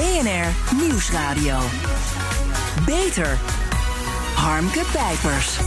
BNR Nieuwsradio. Beter. Harmke Pijpers.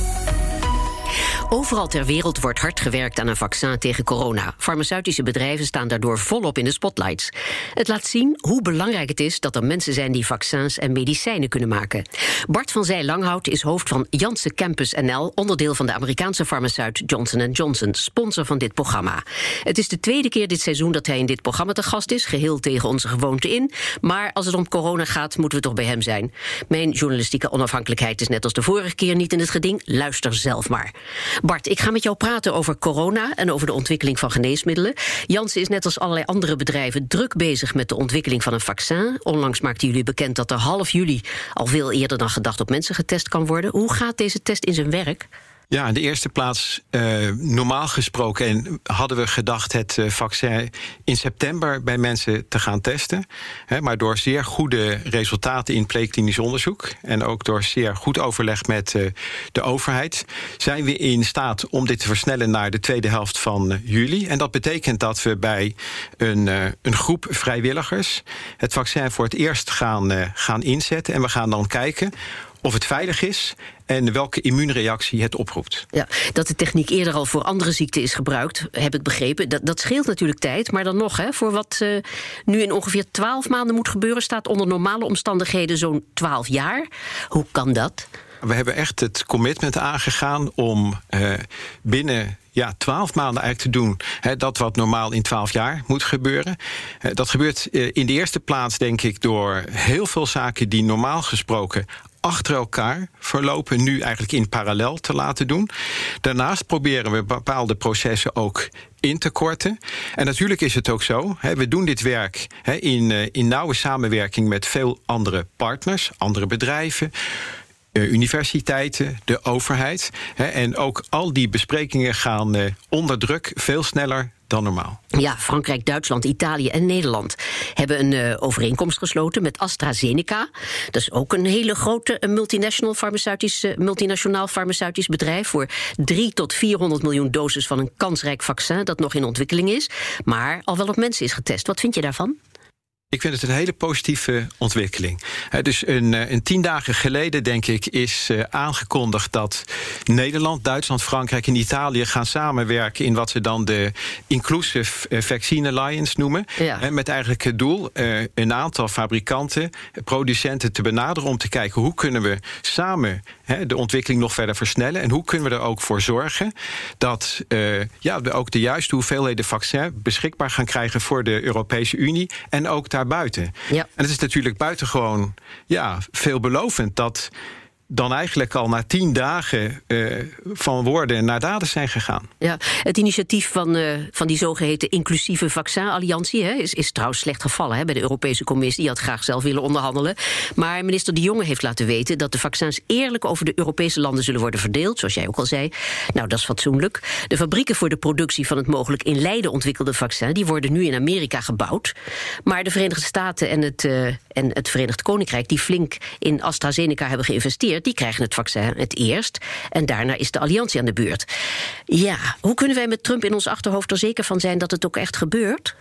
Overal ter wereld wordt hard gewerkt aan een vaccin tegen corona. Farmaceutische bedrijven staan daardoor volop in de spotlights. Het laat zien hoe belangrijk het is dat er mensen zijn die vaccins en medicijnen kunnen maken. Bart van Zij Langhout is hoofd van Janssen Campus NL, onderdeel van de Amerikaanse farmaceut Johnson Johnson, sponsor van dit programma. Het is de tweede keer dit seizoen dat hij in dit programma te gast is, geheel tegen onze gewoonte in. Maar als het om corona gaat, moeten we toch bij hem zijn. Mijn journalistieke onafhankelijkheid is net als de vorige keer niet in het geding. Luister zelf maar. Bart, ik ga met jou praten over corona en over de ontwikkeling van geneesmiddelen. Janssen is net als allerlei andere bedrijven druk bezig met de ontwikkeling van een vaccin. Onlangs maakten jullie bekend dat er half juli al veel eerder dan gedacht op mensen getest kan worden. Hoe gaat deze test in zijn werk? Ja, in de eerste plaats, uh, normaal gesproken en hadden we gedacht het uh, vaccin in september bij mensen te gaan testen. Hè, maar door zeer goede resultaten in preklinisch onderzoek en ook door zeer goed overleg met uh, de overheid, zijn we in staat om dit te versnellen naar de tweede helft van juli. En dat betekent dat we bij een, een groep vrijwilligers het vaccin voor het eerst gaan, gaan inzetten. En we gaan dan kijken of het veilig is en welke immuunreactie het oproept. Ja, dat de techniek eerder al voor andere ziekten is gebruikt, heb ik begrepen. Dat, dat scheelt natuurlijk tijd, maar dan nog, hè, voor wat uh, nu in ongeveer 12 maanden moet gebeuren, staat onder normale omstandigheden zo'n 12 jaar. Hoe kan dat? We hebben echt het commitment aangegaan om uh, binnen ja, twaalf maanden eigenlijk te doen. Hè, dat wat normaal in twaalf jaar moet gebeuren. Uh, dat gebeurt in de eerste plaats, denk ik, door heel veel zaken die normaal gesproken achter elkaar verlopen, nu eigenlijk in parallel te laten doen. Daarnaast proberen we bepaalde processen ook in te korten. En natuurlijk is het ook zo, hè, we doen dit werk hè, in, uh, in nauwe samenwerking met veel andere partners, andere bedrijven. Uh, universiteiten, de overheid. En ook al die besprekingen gaan uh, onder druk veel sneller dan normaal. Ja, Frankrijk, Duitsland, Italië en Nederland hebben een uh, overeenkomst gesloten met AstraZeneca. Dat is ook een hele grote multinational farmaceutisch, uh, multinationaal farmaceutisch bedrijf voor 3 tot 400 miljoen doses van een kansrijk vaccin dat nog in ontwikkeling is, maar al wel op mensen is getest. Wat vind je daarvan? Ik vind het een hele positieve ontwikkeling. Dus een, een, tien dagen geleden, denk ik, is uh, aangekondigd dat Nederland, Duitsland, Frankrijk en Italië gaan samenwerken in wat ze dan de Inclusive Vaccine Alliance noemen. Ja. Met eigenlijk het doel uh, een aantal fabrikanten, producenten te benaderen om te kijken hoe kunnen we samen de ontwikkeling nog verder versnellen en hoe kunnen we er ook voor zorgen dat ja, we ook de juiste hoeveelheden vaccin beschikbaar gaan krijgen voor de Europese Unie en ook daar buiten. Ja. En het is natuurlijk buitengewoon ja, veelbelovend dat dan eigenlijk al na tien dagen uh, van woorden naar daden zijn gegaan. Ja, het initiatief van, uh, van die zogeheten inclusieve vaccinalliantie hè, is, is trouwens slecht gevallen hè, bij de Europese Commissie. Die had graag zelf willen onderhandelen. Maar minister De Jonge heeft laten weten dat de vaccins eerlijk over de Europese landen zullen worden verdeeld, zoals jij ook al zei. Nou, dat is fatsoenlijk. De fabrieken voor de productie van het mogelijk in Leiden ontwikkelde vaccin, die worden nu in Amerika gebouwd. Maar de Verenigde Staten en het, uh, en het Verenigd Koninkrijk, die flink in AstraZeneca hebben geïnvesteerd, die krijgen het vaccin het eerst. En daarna is de alliantie aan de beurt. Ja, hoe kunnen wij met Trump in ons achterhoofd er zeker van zijn dat het ook echt gebeurt?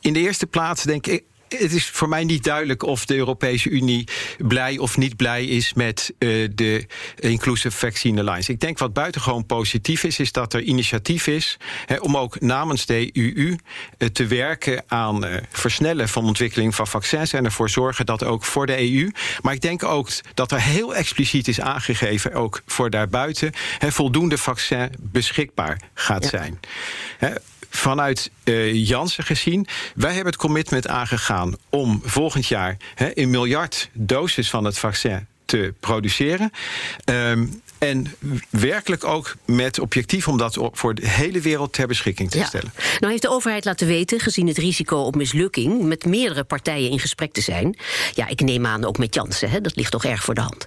In de eerste plaats denk ik het is voor mij niet duidelijk of de Europese Unie blij of niet blij is met uh, de Inclusive Vaccine Alliance. Ik denk wat buitengewoon positief is, is dat er initiatief is om ook namens de EU uh, te werken aan uh, versnellen van ontwikkeling van vaccins en ervoor zorgen dat ook voor de EU. Maar ik denk ook dat er heel expliciet is aangegeven, ook voor daarbuiten, voldoende vaccin beschikbaar gaat ja. zijn. Vanuit uh, Janssen gezien, wij hebben het commitment aangegaan om volgend jaar hè, een miljard doses van het vaccin te produceren. Um, en werkelijk ook met objectief om dat voor de hele wereld ter beschikking te ja. stellen. Nou heeft de overheid laten weten, gezien het risico op mislukking, met meerdere partijen in gesprek te zijn. Ja, ik neem aan ook met Janssen, hè? dat ligt toch erg voor de hand.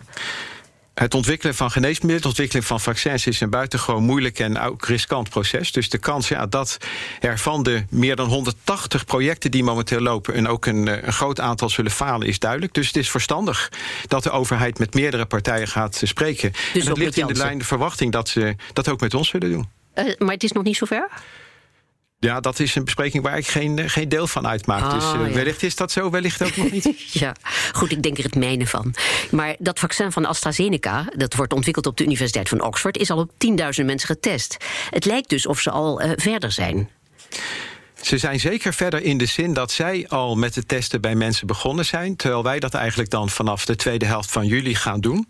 Het ontwikkelen van geneesmiddelen, het ontwikkelen van vaccins is een buitengewoon moeilijk en ook riskant proces. Dus de kans ja, dat er van de meer dan 180 projecten die momenteel lopen en ook een, een groot aantal zullen falen, is duidelijk. Dus het is verstandig dat de overheid met meerdere partijen gaat spreken. Dus en dat ligt in de lijn de verwachting dat ze dat ook met ons zullen doen. Uh, maar het is nog niet zover? Ja, dat is een bespreking waar ik geen, eh, geen deel van uitmaak. Ah, dus uh, ja. wellicht is dat zo, wellicht ook nog niet. ja, goed, ik denk er het mijne van. Maar dat vaccin van AstraZeneca, dat wordt ontwikkeld op de Universiteit van Oxford, is al op 10.000 mensen getest. Het lijkt dus of ze al uh, verder zijn. Ze zijn zeker verder in de zin dat zij al met de testen bij mensen begonnen zijn. Terwijl wij dat eigenlijk dan vanaf de tweede helft van juli gaan doen.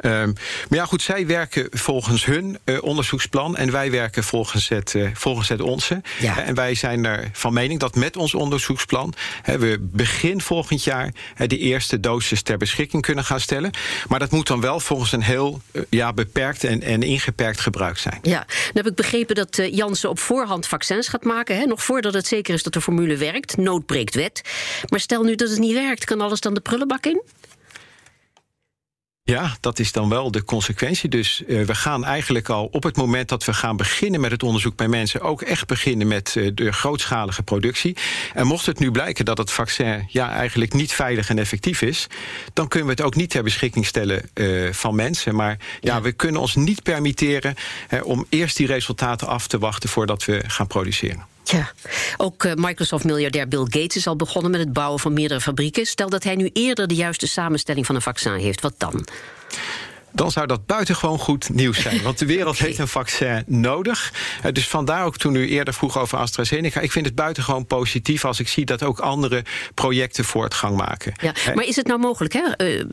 Um, maar ja, goed, zij werken volgens hun uh, onderzoeksplan. En wij werken volgens het, uh, volgens het onze. Ja. En wij zijn er van mening dat met ons onderzoeksplan. Hè, we begin volgend jaar hè, de eerste dosis ter beschikking kunnen gaan stellen. Maar dat moet dan wel volgens een heel uh, ja, beperkt en, en ingeperkt gebruik zijn. Ja, dan heb ik begrepen dat Janssen op voorhand vaccins gaat maken. Hè, nog voordat het zeker is dat de formule werkt. Nood breekt wet. Maar stel nu dat het niet werkt, kan alles dan de prullenbak in? Ja, dat is dan wel de consequentie. Dus uh, we gaan eigenlijk al op het moment dat we gaan beginnen met het onderzoek bij mensen ook echt beginnen met uh, de grootschalige productie. En mocht het nu blijken dat het vaccin ja, eigenlijk niet veilig en effectief is, dan kunnen we het ook niet ter beschikking stellen uh, van mensen. Maar ja, ja, we kunnen ons niet permitteren om eerst die resultaten af te wachten voordat we gaan produceren. Ja, ook uh, Microsoft-miljardair Bill Gates is al begonnen met het bouwen van meerdere fabrieken. Stel dat hij nu eerder de juiste samenstelling van een vaccin heeft, wat dan? Dan zou dat buitengewoon goed nieuws zijn. Want de wereld okay. heeft een vaccin nodig. Uh, dus vandaar ook toen u eerder vroeg over AstraZeneca. Ik vind het buitengewoon positief als ik zie dat ook andere projecten voortgang maken. Ja, maar is het nou mogelijk, hè? Uh,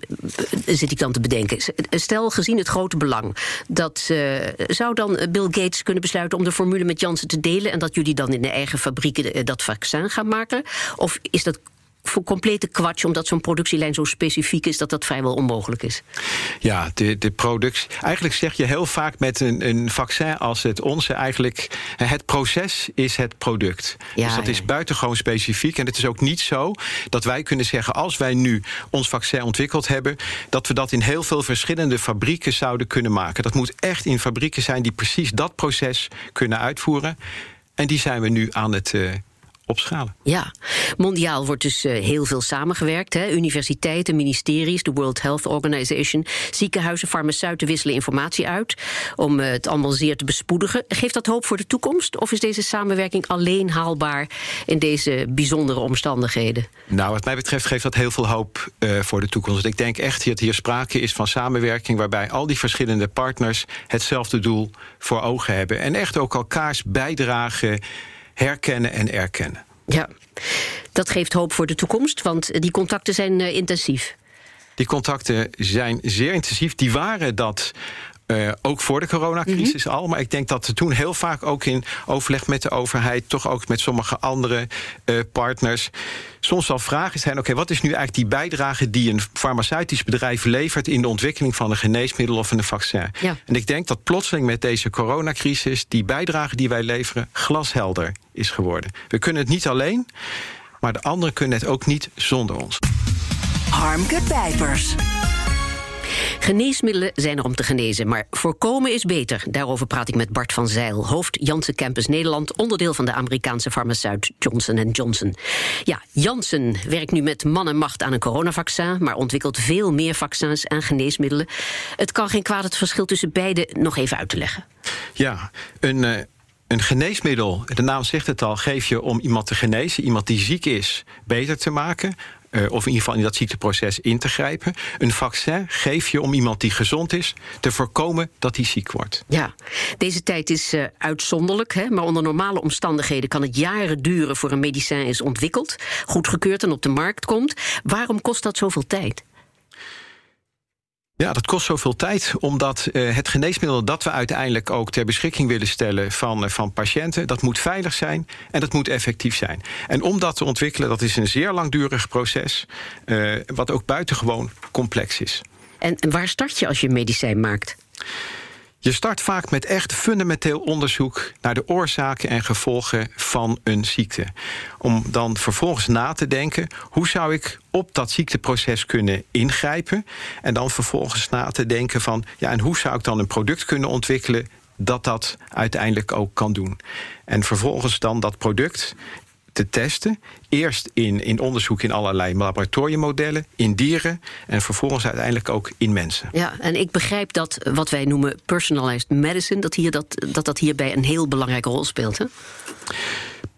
zit ik dan te bedenken. Stel, gezien het grote belang, dat uh, zou dan Bill Gates kunnen besluiten om de formule met Janssen te delen en dat jullie dan in de eigen fabrieken dat vaccin gaan maken? Of is dat complete kwatsch, omdat zo'n productielijn zo specifiek is dat dat vrijwel onmogelijk is. Ja, de, de productie. Eigenlijk zeg je heel vaak met een, een vaccin als het onze, eigenlijk het proces is het product. Ja, dus dat ja. is buitengewoon specifiek. En het is ook niet zo dat wij kunnen zeggen, als wij nu ons vaccin ontwikkeld hebben, dat we dat in heel veel verschillende fabrieken zouden kunnen maken. Dat moet echt in fabrieken zijn die precies dat proces kunnen uitvoeren. En die zijn we nu aan het. Uh, opschalen. Ja, mondiaal wordt dus uh, heel veel samengewerkt. Hè? Universiteiten, ministeries, de World Health Organization, ziekenhuizen, farmaceuten wisselen informatie uit om uh, het allemaal zeer te bespoedigen. Geeft dat hoop voor de toekomst? Of is deze samenwerking alleen haalbaar in deze bijzondere omstandigheden? Nou, wat mij betreft geeft dat heel veel hoop uh, voor de toekomst. Ik denk echt dat hier sprake is van samenwerking waarbij al die verschillende partners hetzelfde doel voor ogen hebben en echt ook elkaars bijdrage herkennen en erkennen. Ja, dat geeft hoop voor de toekomst, want die contacten zijn uh, intensief. Die contacten zijn zeer intensief. Die waren dat uh, ook voor de coronacrisis mm -hmm. al. Maar ik denk dat er toen heel vaak ook in overleg met de overheid, toch ook met sommige andere uh, partners, soms wel vragen zijn: oké, okay, wat is nu eigenlijk die bijdrage die een farmaceutisch bedrijf levert in de ontwikkeling van een geneesmiddel of een vaccin? Ja. En ik denk dat plotseling met deze coronacrisis die bijdrage die wij leveren glashelder is geworden. We kunnen het niet alleen, maar de anderen kunnen het ook niet zonder ons. Harmke Pijpers. Geneesmiddelen zijn er om te genezen, maar voorkomen is beter. Daarover praat ik met Bart van Zeil, hoofd Janssen Campus Nederland, onderdeel van de Amerikaanse farmaceut Johnson Johnson. Ja, Janssen werkt nu met man en macht aan een coronavaccin, maar ontwikkelt veel meer vaccins en geneesmiddelen. Het kan geen kwaad het verschil tussen beide nog even uit te leggen. Ja, een. Uh... Een geneesmiddel, de naam zegt het al, geef je om iemand te genezen, iemand die ziek is, beter te maken. Uh, of in ieder geval in dat ziekteproces in te grijpen. Een vaccin geef je om iemand die gezond is te voorkomen dat hij ziek wordt. Ja, deze tijd is uh, uitzonderlijk, hè, maar onder normale omstandigheden kan het jaren duren voor een medicijn is ontwikkeld, goedgekeurd en op de markt komt. Waarom kost dat zoveel tijd? Ja, dat kost zoveel tijd, omdat uh, het geneesmiddel dat we uiteindelijk ook ter beschikking willen stellen van, uh, van patiënten, dat moet veilig zijn en dat moet effectief zijn. En om dat te ontwikkelen, dat is een zeer langdurig proces, uh, wat ook buitengewoon complex is. En waar start je als je medicijn maakt? Je start vaak met echt fundamenteel onderzoek naar de oorzaken en gevolgen van een ziekte. Om dan vervolgens na te denken: hoe zou ik op dat ziekteproces kunnen ingrijpen? En dan vervolgens na te denken van: ja, en hoe zou ik dan een product kunnen ontwikkelen dat dat uiteindelijk ook kan doen? En vervolgens dan dat product te testen. Eerst in, in onderzoek in allerlei laboratoriummodellen, in dieren en vervolgens uiteindelijk ook in mensen. Ja, en ik begrijp dat wat wij noemen personalized medicine, dat hier dat, dat, dat hierbij een heel belangrijke rol speelt. Hè?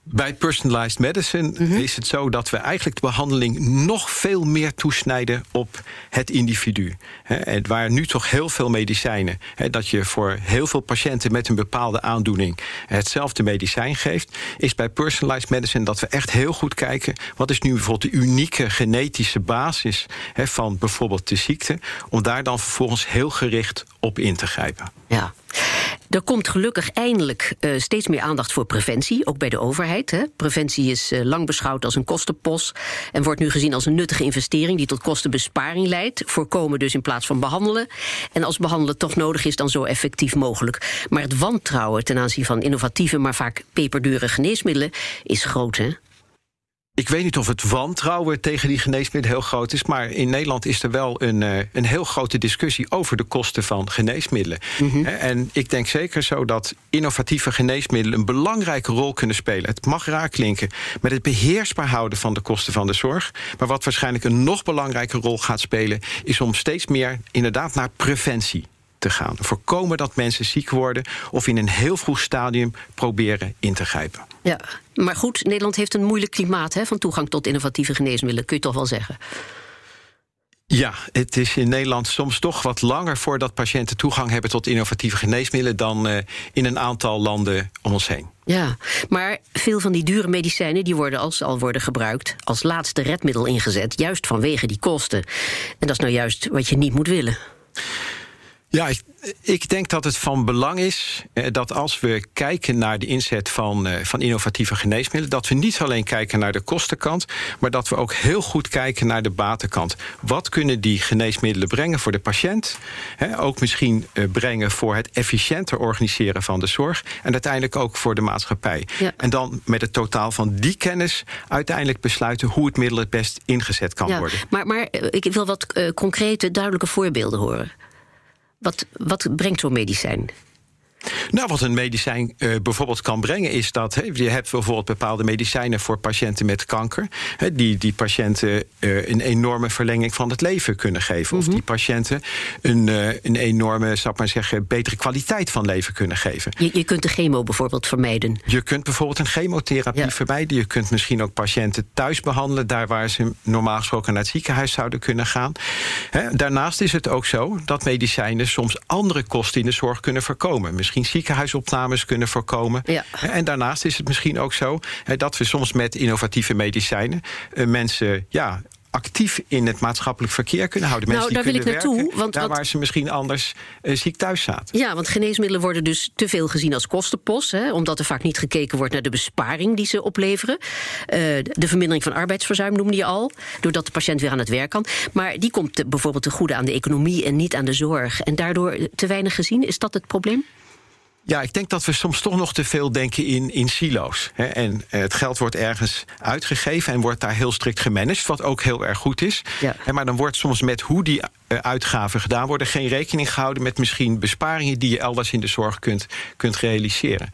Bij personalized medicine mhm. is het zo dat we eigenlijk de behandeling nog veel meer toesnijden op het individu. En waar nu toch heel veel medicijnen, dat je voor heel veel patiënten met een bepaalde aandoening hetzelfde medicijn geeft, is bij personalized medicine dat we echt heel goed kijken wat is nu bijvoorbeeld de unieke genetische basis van bijvoorbeeld de ziekte, om daar dan vervolgens heel gericht op in te grijpen. Ja. Er komt gelukkig eindelijk uh, steeds meer aandacht voor preventie, ook bij de overheid. Hè. Preventie is uh, lang beschouwd als een kostenpost en wordt nu gezien als een nuttige investering die tot kostenbesparing leidt. Voorkomen dus in plaats van behandelen. En als behandelen toch nodig is, dan zo effectief mogelijk. Maar het wantrouwen ten aanzien van innovatieve, maar vaak peperdure geneesmiddelen is groot. Hè? Ik weet niet of het wantrouwen tegen die geneesmiddelen heel groot is. Maar in Nederland is er wel een, uh, een heel grote discussie over de kosten van geneesmiddelen. Mhm. En ik denk zeker zo dat innovatieve geneesmiddelen een belangrijke rol kunnen spelen. Het mag raar klinken met het beheersbaar houden van de kosten van de zorg. Maar wat waarschijnlijk een nog belangrijke rol gaat spelen, is om steeds meer inderdaad naar preventie te gaan. Voorkomen dat mensen ziek worden of in een heel vroeg stadium proberen in te grijpen. Ja, maar goed, Nederland heeft een moeilijk klimaat hè, van toegang tot innovatieve geneesmiddelen, kun je toch wel zeggen. Ja, het is in Nederland soms toch wat langer voordat patiënten toegang hebben tot innovatieve geneesmiddelen dan uh, in een aantal landen om ons heen. Ja, maar veel van die dure medicijnen die worden als al worden gebruikt als laatste redmiddel ingezet, juist vanwege die kosten. En dat is nou juist wat je niet moet willen. Ja, ik, ik, denk dat het van belang is eh, dat als we kijken naar de inzet van, eh, van innovatieve geneesmiddelen, dat we niet alleen kijken naar de kostenkant, maar dat we ook heel goed kijken naar de batenkant. Wat kunnen die geneesmiddelen brengen voor de patiënt? ook misschien eh, brengen voor het efficiënter organiseren van de zorg en uiteindelijk ook voor de maatschappij. En dan met het totaal van die kennis uiteindelijk besluiten hoe het middel het best ingezet kan ja, worden. Maar, maar ik wil wat concrete, duidelijke voorbeelden horen. Wat, wat brengt zo'n medicijn? Nou, wat een medicijn uh, bijvoorbeeld kan brengen, is dat he, je hebt bijvoorbeeld bepaalde medicijnen voor patiënten met kanker, he, die die patiënten uh, een enorme verlenging van het leven kunnen geven. Of mhm. die patiënten een, uh, een enorme, zou ik maar zeggen, betere kwaliteit van leven kunnen geven. Je, je kunt de chemo bijvoorbeeld vermijden. Je kunt bijvoorbeeld een chemotherapie vermijden. Je kunt misschien ook patiënten thuis behandelen, daar waar ze normaal gesproken naar het ziekenhuis zouden kunnen gaan. He, daarnaast is het ook zo dat medicijnen soms andere kosten in de zorg kunnen voorkomen misschien ziekenhuisopnames kunnen voorkomen. Ja. En daarnaast is het misschien ook zo dat we soms met innovatieve medicijnen eh, mensen ja, actief in het maatschappelijk verkeer kunnen houden. Mensen nou, daar wil ik naartoe. Werken, want daar waar ze misschien anders uh, ziek thuis zaten. Ja, want geneesmiddelen worden dus te veel gezien als kostenpost. Hè, omdat er vaak niet gekeken wordt naar de besparing die ze opleveren. Uh, de vermindering van arbeidsverzuim noemde je al. Doordat de patiënt weer aan het werk kan. Maar die komt bijvoorbeeld te goede aan de economie en niet aan de zorg. En daardoor te weinig gezien. Is dat het probleem? Ja, ik denk dat we soms toch nog te veel denken in, in silo's. Hè. En eh, het geld wordt ergens uitgegeven en wordt daar heel strikt gemanaged, wat ook heel erg goed is. Ja. Maar dan wordt soms met hoe die eh, uitgaven gedaan worden geen rekening gehouden met misschien besparingen die je elders in de zorg kunt, kunt realiseren.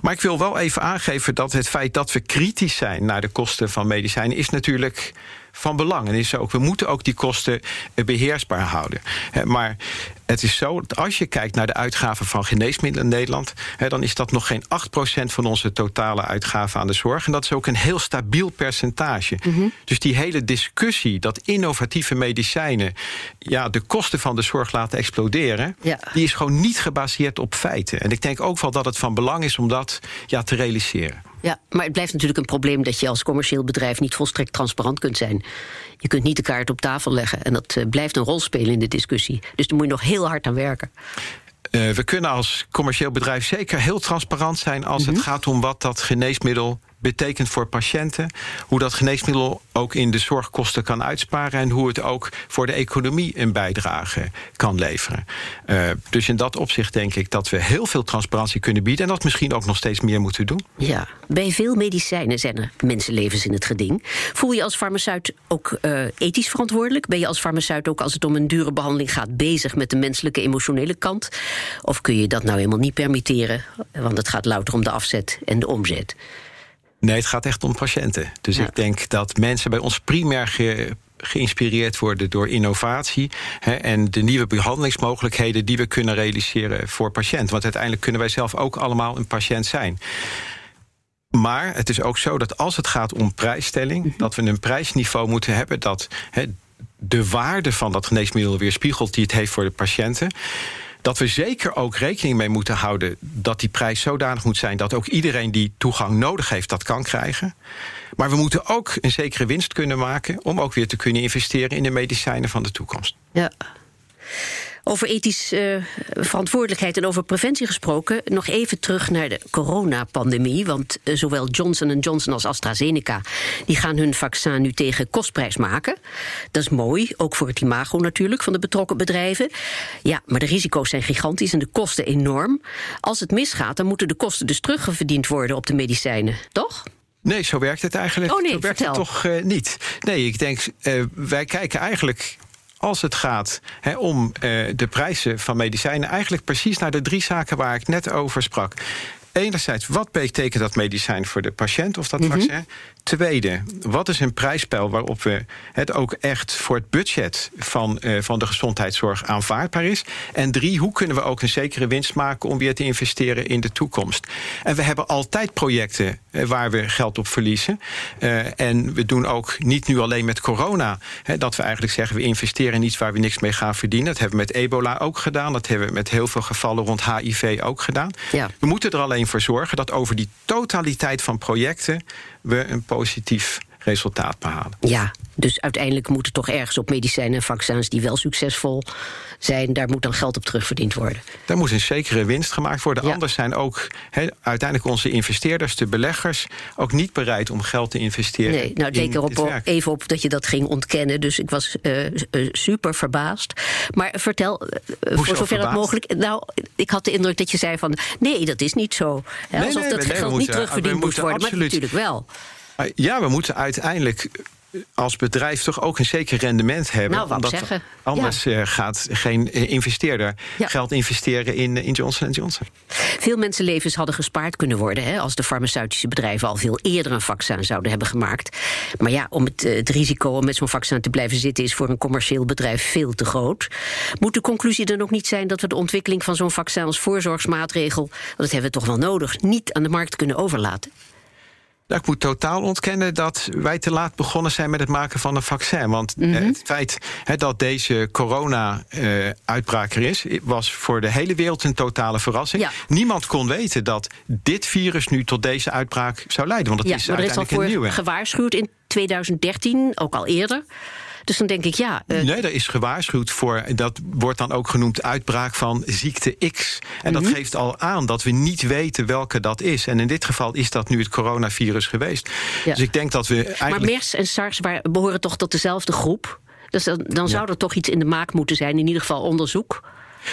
Maar ik wil wel even aangeven dat het feit dat we kritisch zijn naar de kosten van medicijnen is natuurlijk van belang. En is ook, we moeten ook die kosten eh, beheersbaar houden. Maar het is zo dat als je kijkt naar de uitgaven van geneesmiddelen in Nederland, dan is dat nog geen 8% van onze totale uitgaven aan de zorg. En dat is ook een heel stabiel percentage. Mhm. Dus die hele discussie dat innovatieve medicijnen ja, de kosten van de zorg laten exploderen, die is gewoon niet gebaseerd op feiten. En ik denk ook wel dat het van belang is om dat ja, te realiseren. Ja, maar het blijft natuurlijk een probleem dat je als commercieel bedrijf niet volstrekt transparant kunt zijn. Je kunt niet de kaart op tafel leggen en dat eh, blijft een rol spelen in de discussie. Dus daar moet je nog heel hard aan werken. Uh, we kunnen als commercieel bedrijf zeker heel transparant zijn als het mhm. gaat om wat dat geneesmiddel betekent voor patiënten. Hoe dat geneesmiddel ook in de zorgkosten kan uitsparen. En hoe het ook voor de economie een bijdrage kan leveren. Uh, dus in dat opzicht denk ik dat we heel veel transparantie kunnen bieden. En dat misschien ook nog steeds meer moeten doen. Ja, bij veel medicijnen zijn er mensenlevens in het geding. Voel je als farmaceut ook uh, ethisch verantwoordelijk? Ben je als farmaceut ook als het om een dure behandeling gaat bezig met de menselijke emotionele kant? Of kun je dat nou helemaal niet permitteren? Want het gaat louter om de afzet en de omzet. Nee, het gaat echt om patiënten. Dus ik denk dat mensen bij ons primair geïnspireerd worden door innovatie hè, en de nieuwe behandelingsmogelijkheden die we kunnen realiseren voor patiënten. Want uiteindelijk kunnen wij zelf ook allemaal een patiënt zijn. Maar het is ook zo dat als het gaat om prijsstelling, Mhm. dat we een prijsniveau moeten hebben dat hè, de waarde van dat geneesmiddel weerspiegelt die het heeft voor de patiënten. Dat we zeker ook rekening mee moeten houden dat die prijs zodanig moet zijn dat ook iedereen die toegang nodig heeft, dat kan krijgen. Maar we moeten ook een zekere winst kunnen maken om ook weer te kunnen investeren in de medicijnen van de toekomst. Ja. Over ethisch eh, verantwoordelijkheid en over preventie gesproken, nog even terug naar de coronapandemie. Want eh, zowel Johnson Johnson als AstraZeneca die gaan hun vaccin nu tegen kostprijs maken. Dat is mooi, ook voor het imago natuurlijk van de betrokken bedrijven. Ja, maar de risico's zijn gigantisch en de kosten enorm. Als het misgaat, dan moeten de kosten dus terugverdiend worden op de medicijnen, toch? Nee, zo werkt het eigenlijk. Oh nee, zo werkt het toch eh, niet. Nee, ik denk, wij kijken eigenlijk. Als het gaat om eh, de prijzen van medicijnen, eigenlijk precies naar de drie zaken waar ik net over sprak. Enerzijds, wat betekent dat medicijn voor de patiënt of dat Mhm. vaccin? Tweede, wat is een prijsspel waarop we het ook echt voor het budget van, eh, van de gezondheidszorg aanvaardbaar is? En drie, hoe kunnen we ook een zekere winst maken om weer te investeren in de toekomst? En we hebben altijd projecten waar we geld op verliezen. Eh, en we doen ook niet nu alleen met corona, hè, dat we eigenlijk zeggen we investeren in iets waar we niks mee gaan verdienen. Dat hebben we met ebola ook gedaan. Dat hebben we met heel veel gevallen rond HIV ook gedaan. Ja. We moeten er alleen voor zorgen dat over die totaliteit van projecten we een positief resultaat behalen. Ja, dus uiteindelijk moet het toch ergens op medicijnen en vaccins die wel succesvol zijn, daar moet dan geld op terugverdiend worden. Daar moet een zekere winst gemaakt worden. Ja. Anders zijn ook he, uiteindelijk onze investeerders, de beleggers, ook niet bereid om geld te investeren. Nee, nou, erop dit werk. even op dat je dat ging ontkennen. Dus ik was eh, eh, super verbaasd. Maar vertel, eh, voor zo zover verbaasd? mogelijk. Nou, ik had de indruk dat je zei van. Nee, dat is niet zo. Alsof nee, dat nee, geld moeten- niet terugverdiend moet moeten worden. Maar absoluut- natuurlijk wel. Maar Ja, we moeten uiteindelijk eh, als bedrijf toch ook een zeker rendement hebben. Nou, omdat zeggen. Anders eh, gaat geen eh, investeerder Ja. geld investeren in, eh, in Johnson Johnson. Veel mensenlevens hadden gespaard kunnen worden hè, als de farmaceutische bedrijven al veel eerder een vaccin zouden hebben gemaakt. Maar ja, om het, eh, het risico om met zo'n vaccin te blijven zitten is voor een commercieel bedrijf veel te groot. Moet de conclusie dan ook niet zijn dat we de ontwikkeling van zo'n vaccin als voorzorgsmaatregel, dat hebben we toch wel nodig, niet aan de markt kunnen overlaten? Nou, ik moet totaal ontkennen dat wij te laat begonnen zijn met het maken van een vaccin. Want Mhm. eh, het feit dat deze corona-uitbraak er is, was voor de hele wereld een totale verrassing. Ja. Niemand kon weten dat dit virus nu tot deze uitbraak zou leiden. Want het ja, is maar er is al uiteindelijk voor nieuwe. gewaarschuwd in 2013, ook al eerder. Dus dan denk ik, ja, eh, Nee, er is gewaarschuwd voor, dat wordt dan ook genoemd uitbraak van ziekte X. En Mhm. dat geeft al aan dat we niet weten welke dat is. En in dit geval is dat nu het coronavirus geweest. Ja. Dus ik denk dat we maar eigenlijk... MERS en SARS behoren toch tot dezelfde groep? Dus dan, dan zou er toch iets in de maak moeten zijn, in ieder geval onderzoek.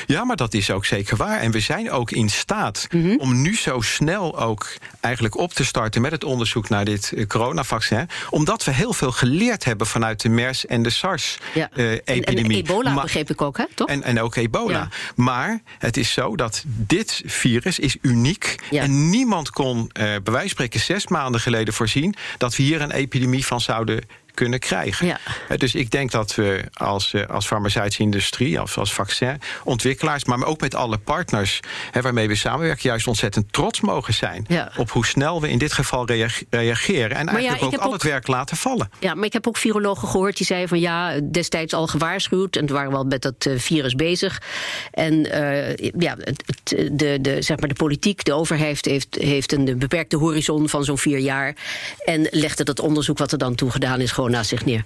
Ja, maar dat is ook zeker waar. En we zijn ook in staat Mhm. om nu zo snel ook eigenlijk op te starten met het onderzoek naar dit eh, coronavaccin. Omdat we heel veel geleerd hebben vanuit de MERS en de Ja. en, SARS-epidemie. en ebola begreep ik ook, hè? Toch? En, en ook ebola. Ja. Maar het is zo dat dit virus is uniek. Ja. En niemand kon eh, bij wijze van spreken zes maanden geleden voorzien... dat we hier een epidemie van zouden kunnen krijgen. Ja. Eh, Dus ik denk dat we als, eh, als farmaceutische industrie, als, als vaccinontwikkelaars... maar ook met alle partners hè, waarmee we samenwerken... juist ontzettend trots mogen zijn Ja. op hoe snel we in dit geval reage- reageren... en eigenlijk ook al ook- het werk laten vallen. Ja, maar ik heb ook virologen gehoord die zeiden van ja, destijds al gewaarschuwd en we waren wel met dat eh, virus bezig. En ja, het, het- de, de, zeg maar de politiek, de overheid heeft, heeft een beperkte horizon van zo'n vier jaar. En legde dat onderzoek wat er dan toe gedaan is gewoon naast zich neer.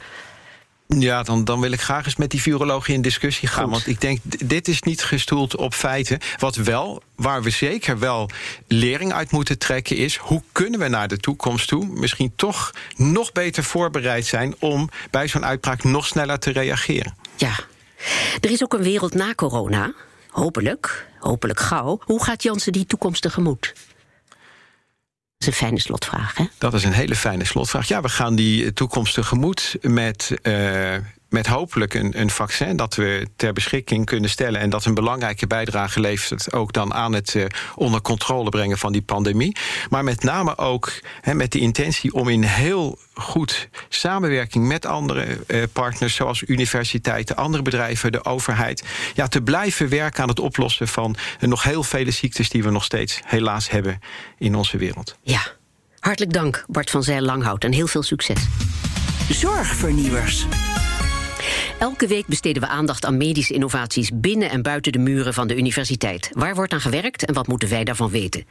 Ja, dan, dan wil ik graag eens met die virologen in discussie gaan. Goed. Want ik denk, dit is niet gestoeld op feiten. Wat wel, waar we zeker wel lering uit moeten trekken, is hoe kunnen we naar de toekomst toe misschien toch nog beter voorbereid zijn om bij zo'n uitbraak nog sneller te reageren. Ja, er is ook een wereld na corona. Hopelijk, hopelijk gauw. Hoe gaat Jansen die toekomst tegemoet? Dat is een fijne slotvraag, hè? Dat is een hele fijne slotvraag. Ja, we gaan die toekomst tegemoet met, eh, met hopelijk een, een vaccin dat we ter beschikking kunnen stellen. En dat een belangrijke bijdrage levert ook dan aan het eh, onder controle brengen van die pandemie. Maar met name ook hè, met de intentie om in heel goed samenwerking met andere eh, partners, zoals universiteiten, andere bedrijven, de overheid, ja, te blijven werken aan het oplossen van nog heel vele ziektes die we nog steeds helaas hebben in onze wereld. Ja. Hartelijk dank, Bart van Zijl Langhout, en heel veel succes. Zorgvernieuwers. Elke week besteden we aandacht aan medische innovaties binnen en buiten de muren van de universiteit. Waar wordt aan gewerkt en wat moeten wij daarvan weten?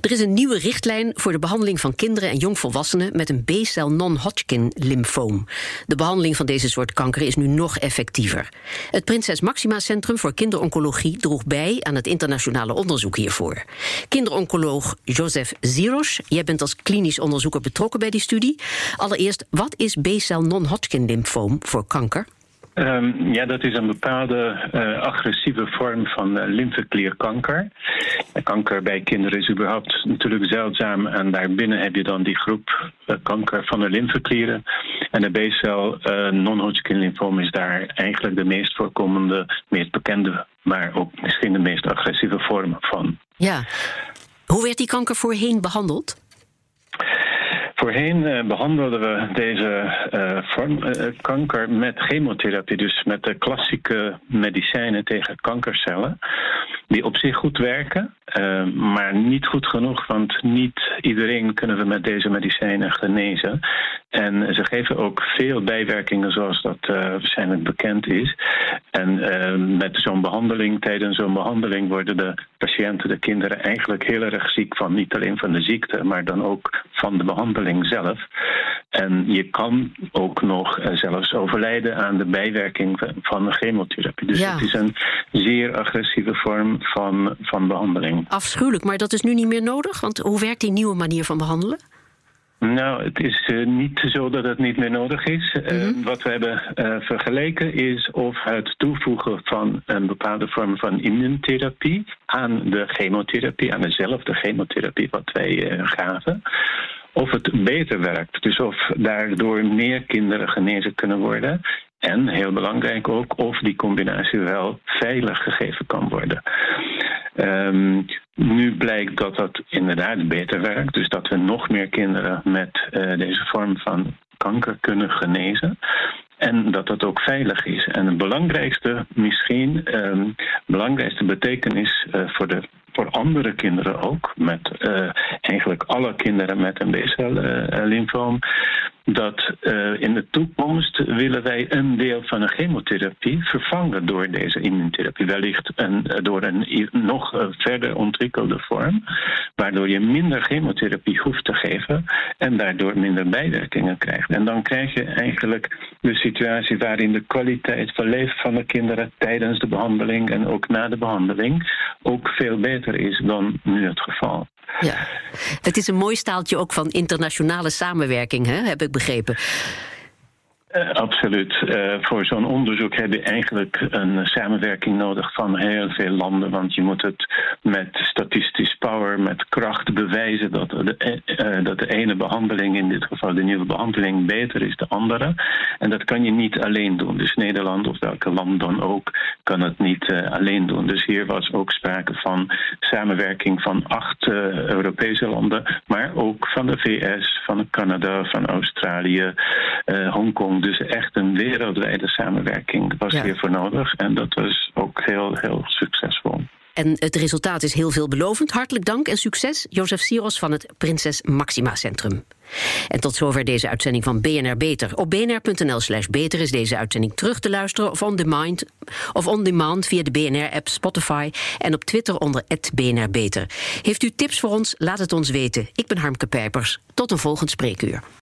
Er is een nieuwe richtlijn voor de behandeling van kinderen en jongvolwassenen met een B-cel non-Hodgkin lymfoom. De behandeling van deze soort kanker is nu nog effectiever. Het Prinses Maxima Centrum voor Kinderoncologie droeg bij aan het internationale onderzoek hiervoor. Kinderoncoloog Joseph Ziros, jij bent als klinisch onderzoeker betrokken bij die studie. Allereerst, wat is B-cel non-Hodgkin lymfoom voor kanker? Um, ja, dat is een bepaalde uh, agressieve vorm van uh, lymfeklierkanker. Kanker bij kinderen is überhaupt natuurlijk zeldzaam. En daarbinnen heb je dan die groep kanker van de lymfeklieren. En de B-cel non-Hodgkin lymfoom is daar eigenlijk de meest voorkomende, meest bekende, maar ook misschien de meest agressieve vorm van. Ja. Hoe werd die kanker voorheen behandeld? Voorheen uh, behandelden we deze uh, vorm uh, kanker met chemotherapie, dus met de klassieke medicijnen tegen kankercellen, die op zich goed werken, maar niet goed genoeg, want niet iedereen kunnen we met deze medicijnen genezen. En ze geven ook veel bijwerkingen, zoals dat waarschijnlijk bekend is. En met zo'n behandeling, tijdens zo'n behandeling, worden de patiënten, de kinderen, eigenlijk heel erg ziek van niet alleen van de ziekte, maar dan ook van de behandeling zelf. En je kan ook nog eh, zelfs overlijden aan de bijwerking van de chemotherapie. Dus het is een zeer agressieve vorm van, van behandeling. Afschuwelijk, maar dat is nu niet meer nodig? Want hoe werkt die nieuwe manier van behandelen? Nou, het is uh, niet zo dat het niet meer nodig is. Mm -hmm. uh, wat we hebben uh, vergeleken is of het toevoegen van een bepaalde vorm van immuuntherapie aan de chemotherapie, aan dezelfde chemotherapie wat wij gaven, of het beter werkt. Dus of daardoor meer kinderen genezen kunnen worden. En heel belangrijk ook of die combinatie wel veilig gegeven kan worden. Um, nu blijkt dat dat inderdaad beter werkt. Dus dat we nog meer kinderen met uh, deze vorm van kanker kunnen genezen. En dat dat ook veilig is. En het belangrijkste, misschien, um, belangrijkste betekenis uh, voor de voor andere kinderen ook, met uh, eigenlijk alle kinderen met een B-cel-lymfoom, dat uh, in de toekomst willen wij een deel van een chemotherapie vervangen door deze immuuntherapie. Wellicht een, door een nog uh, verder ontwikkelde vorm, waardoor je minder chemotherapie hoeft te geven en daardoor minder bijwerkingen krijgt. En dan krijg je eigenlijk de situatie waarin de kwaliteit van leven van de kinderen tijdens de behandeling en ook na de behandeling ook veel beter is dan nu het geval. Ja, het is een mooi staaltje ook van internationale samenwerking, hè, heb ik begrepen. Uh, absoluut. Uh, voor zo'n onderzoek heb je eigenlijk een samenwerking nodig van heel veel landen. Want je moet het met statistisch power, met kracht bewijzen dat de, uh, dat de ene behandeling, in dit geval de nieuwe behandeling, beter is dan de andere. En dat kan je niet alleen doen. Dus Nederland of welke land dan ook kan het niet alleen doen. Dus hier was ook sprake van samenwerking van acht Europese landen, maar ook van de VS, van Canada, van Australië, Hongkong. Dus echt een wereldwijde samenwerking was ja. hiervoor nodig. En dat was ook heel, heel succesvol. En het resultaat is heel veelbelovend. Hartelijk dank en succes, Jozef Siros van het Prinses Maxima Centrum. En tot zover deze uitzending van BNR Beter. Op bnr.nl slash beter is deze uitzending terug te luisteren... of on demand, of on demand via de BNR-app Spotify... en op Twitter onder BNR Beter. Heeft u tips voor ons? Laat het ons weten. Ik ben Harmke Pijpers. Tot een volgend spreekuur.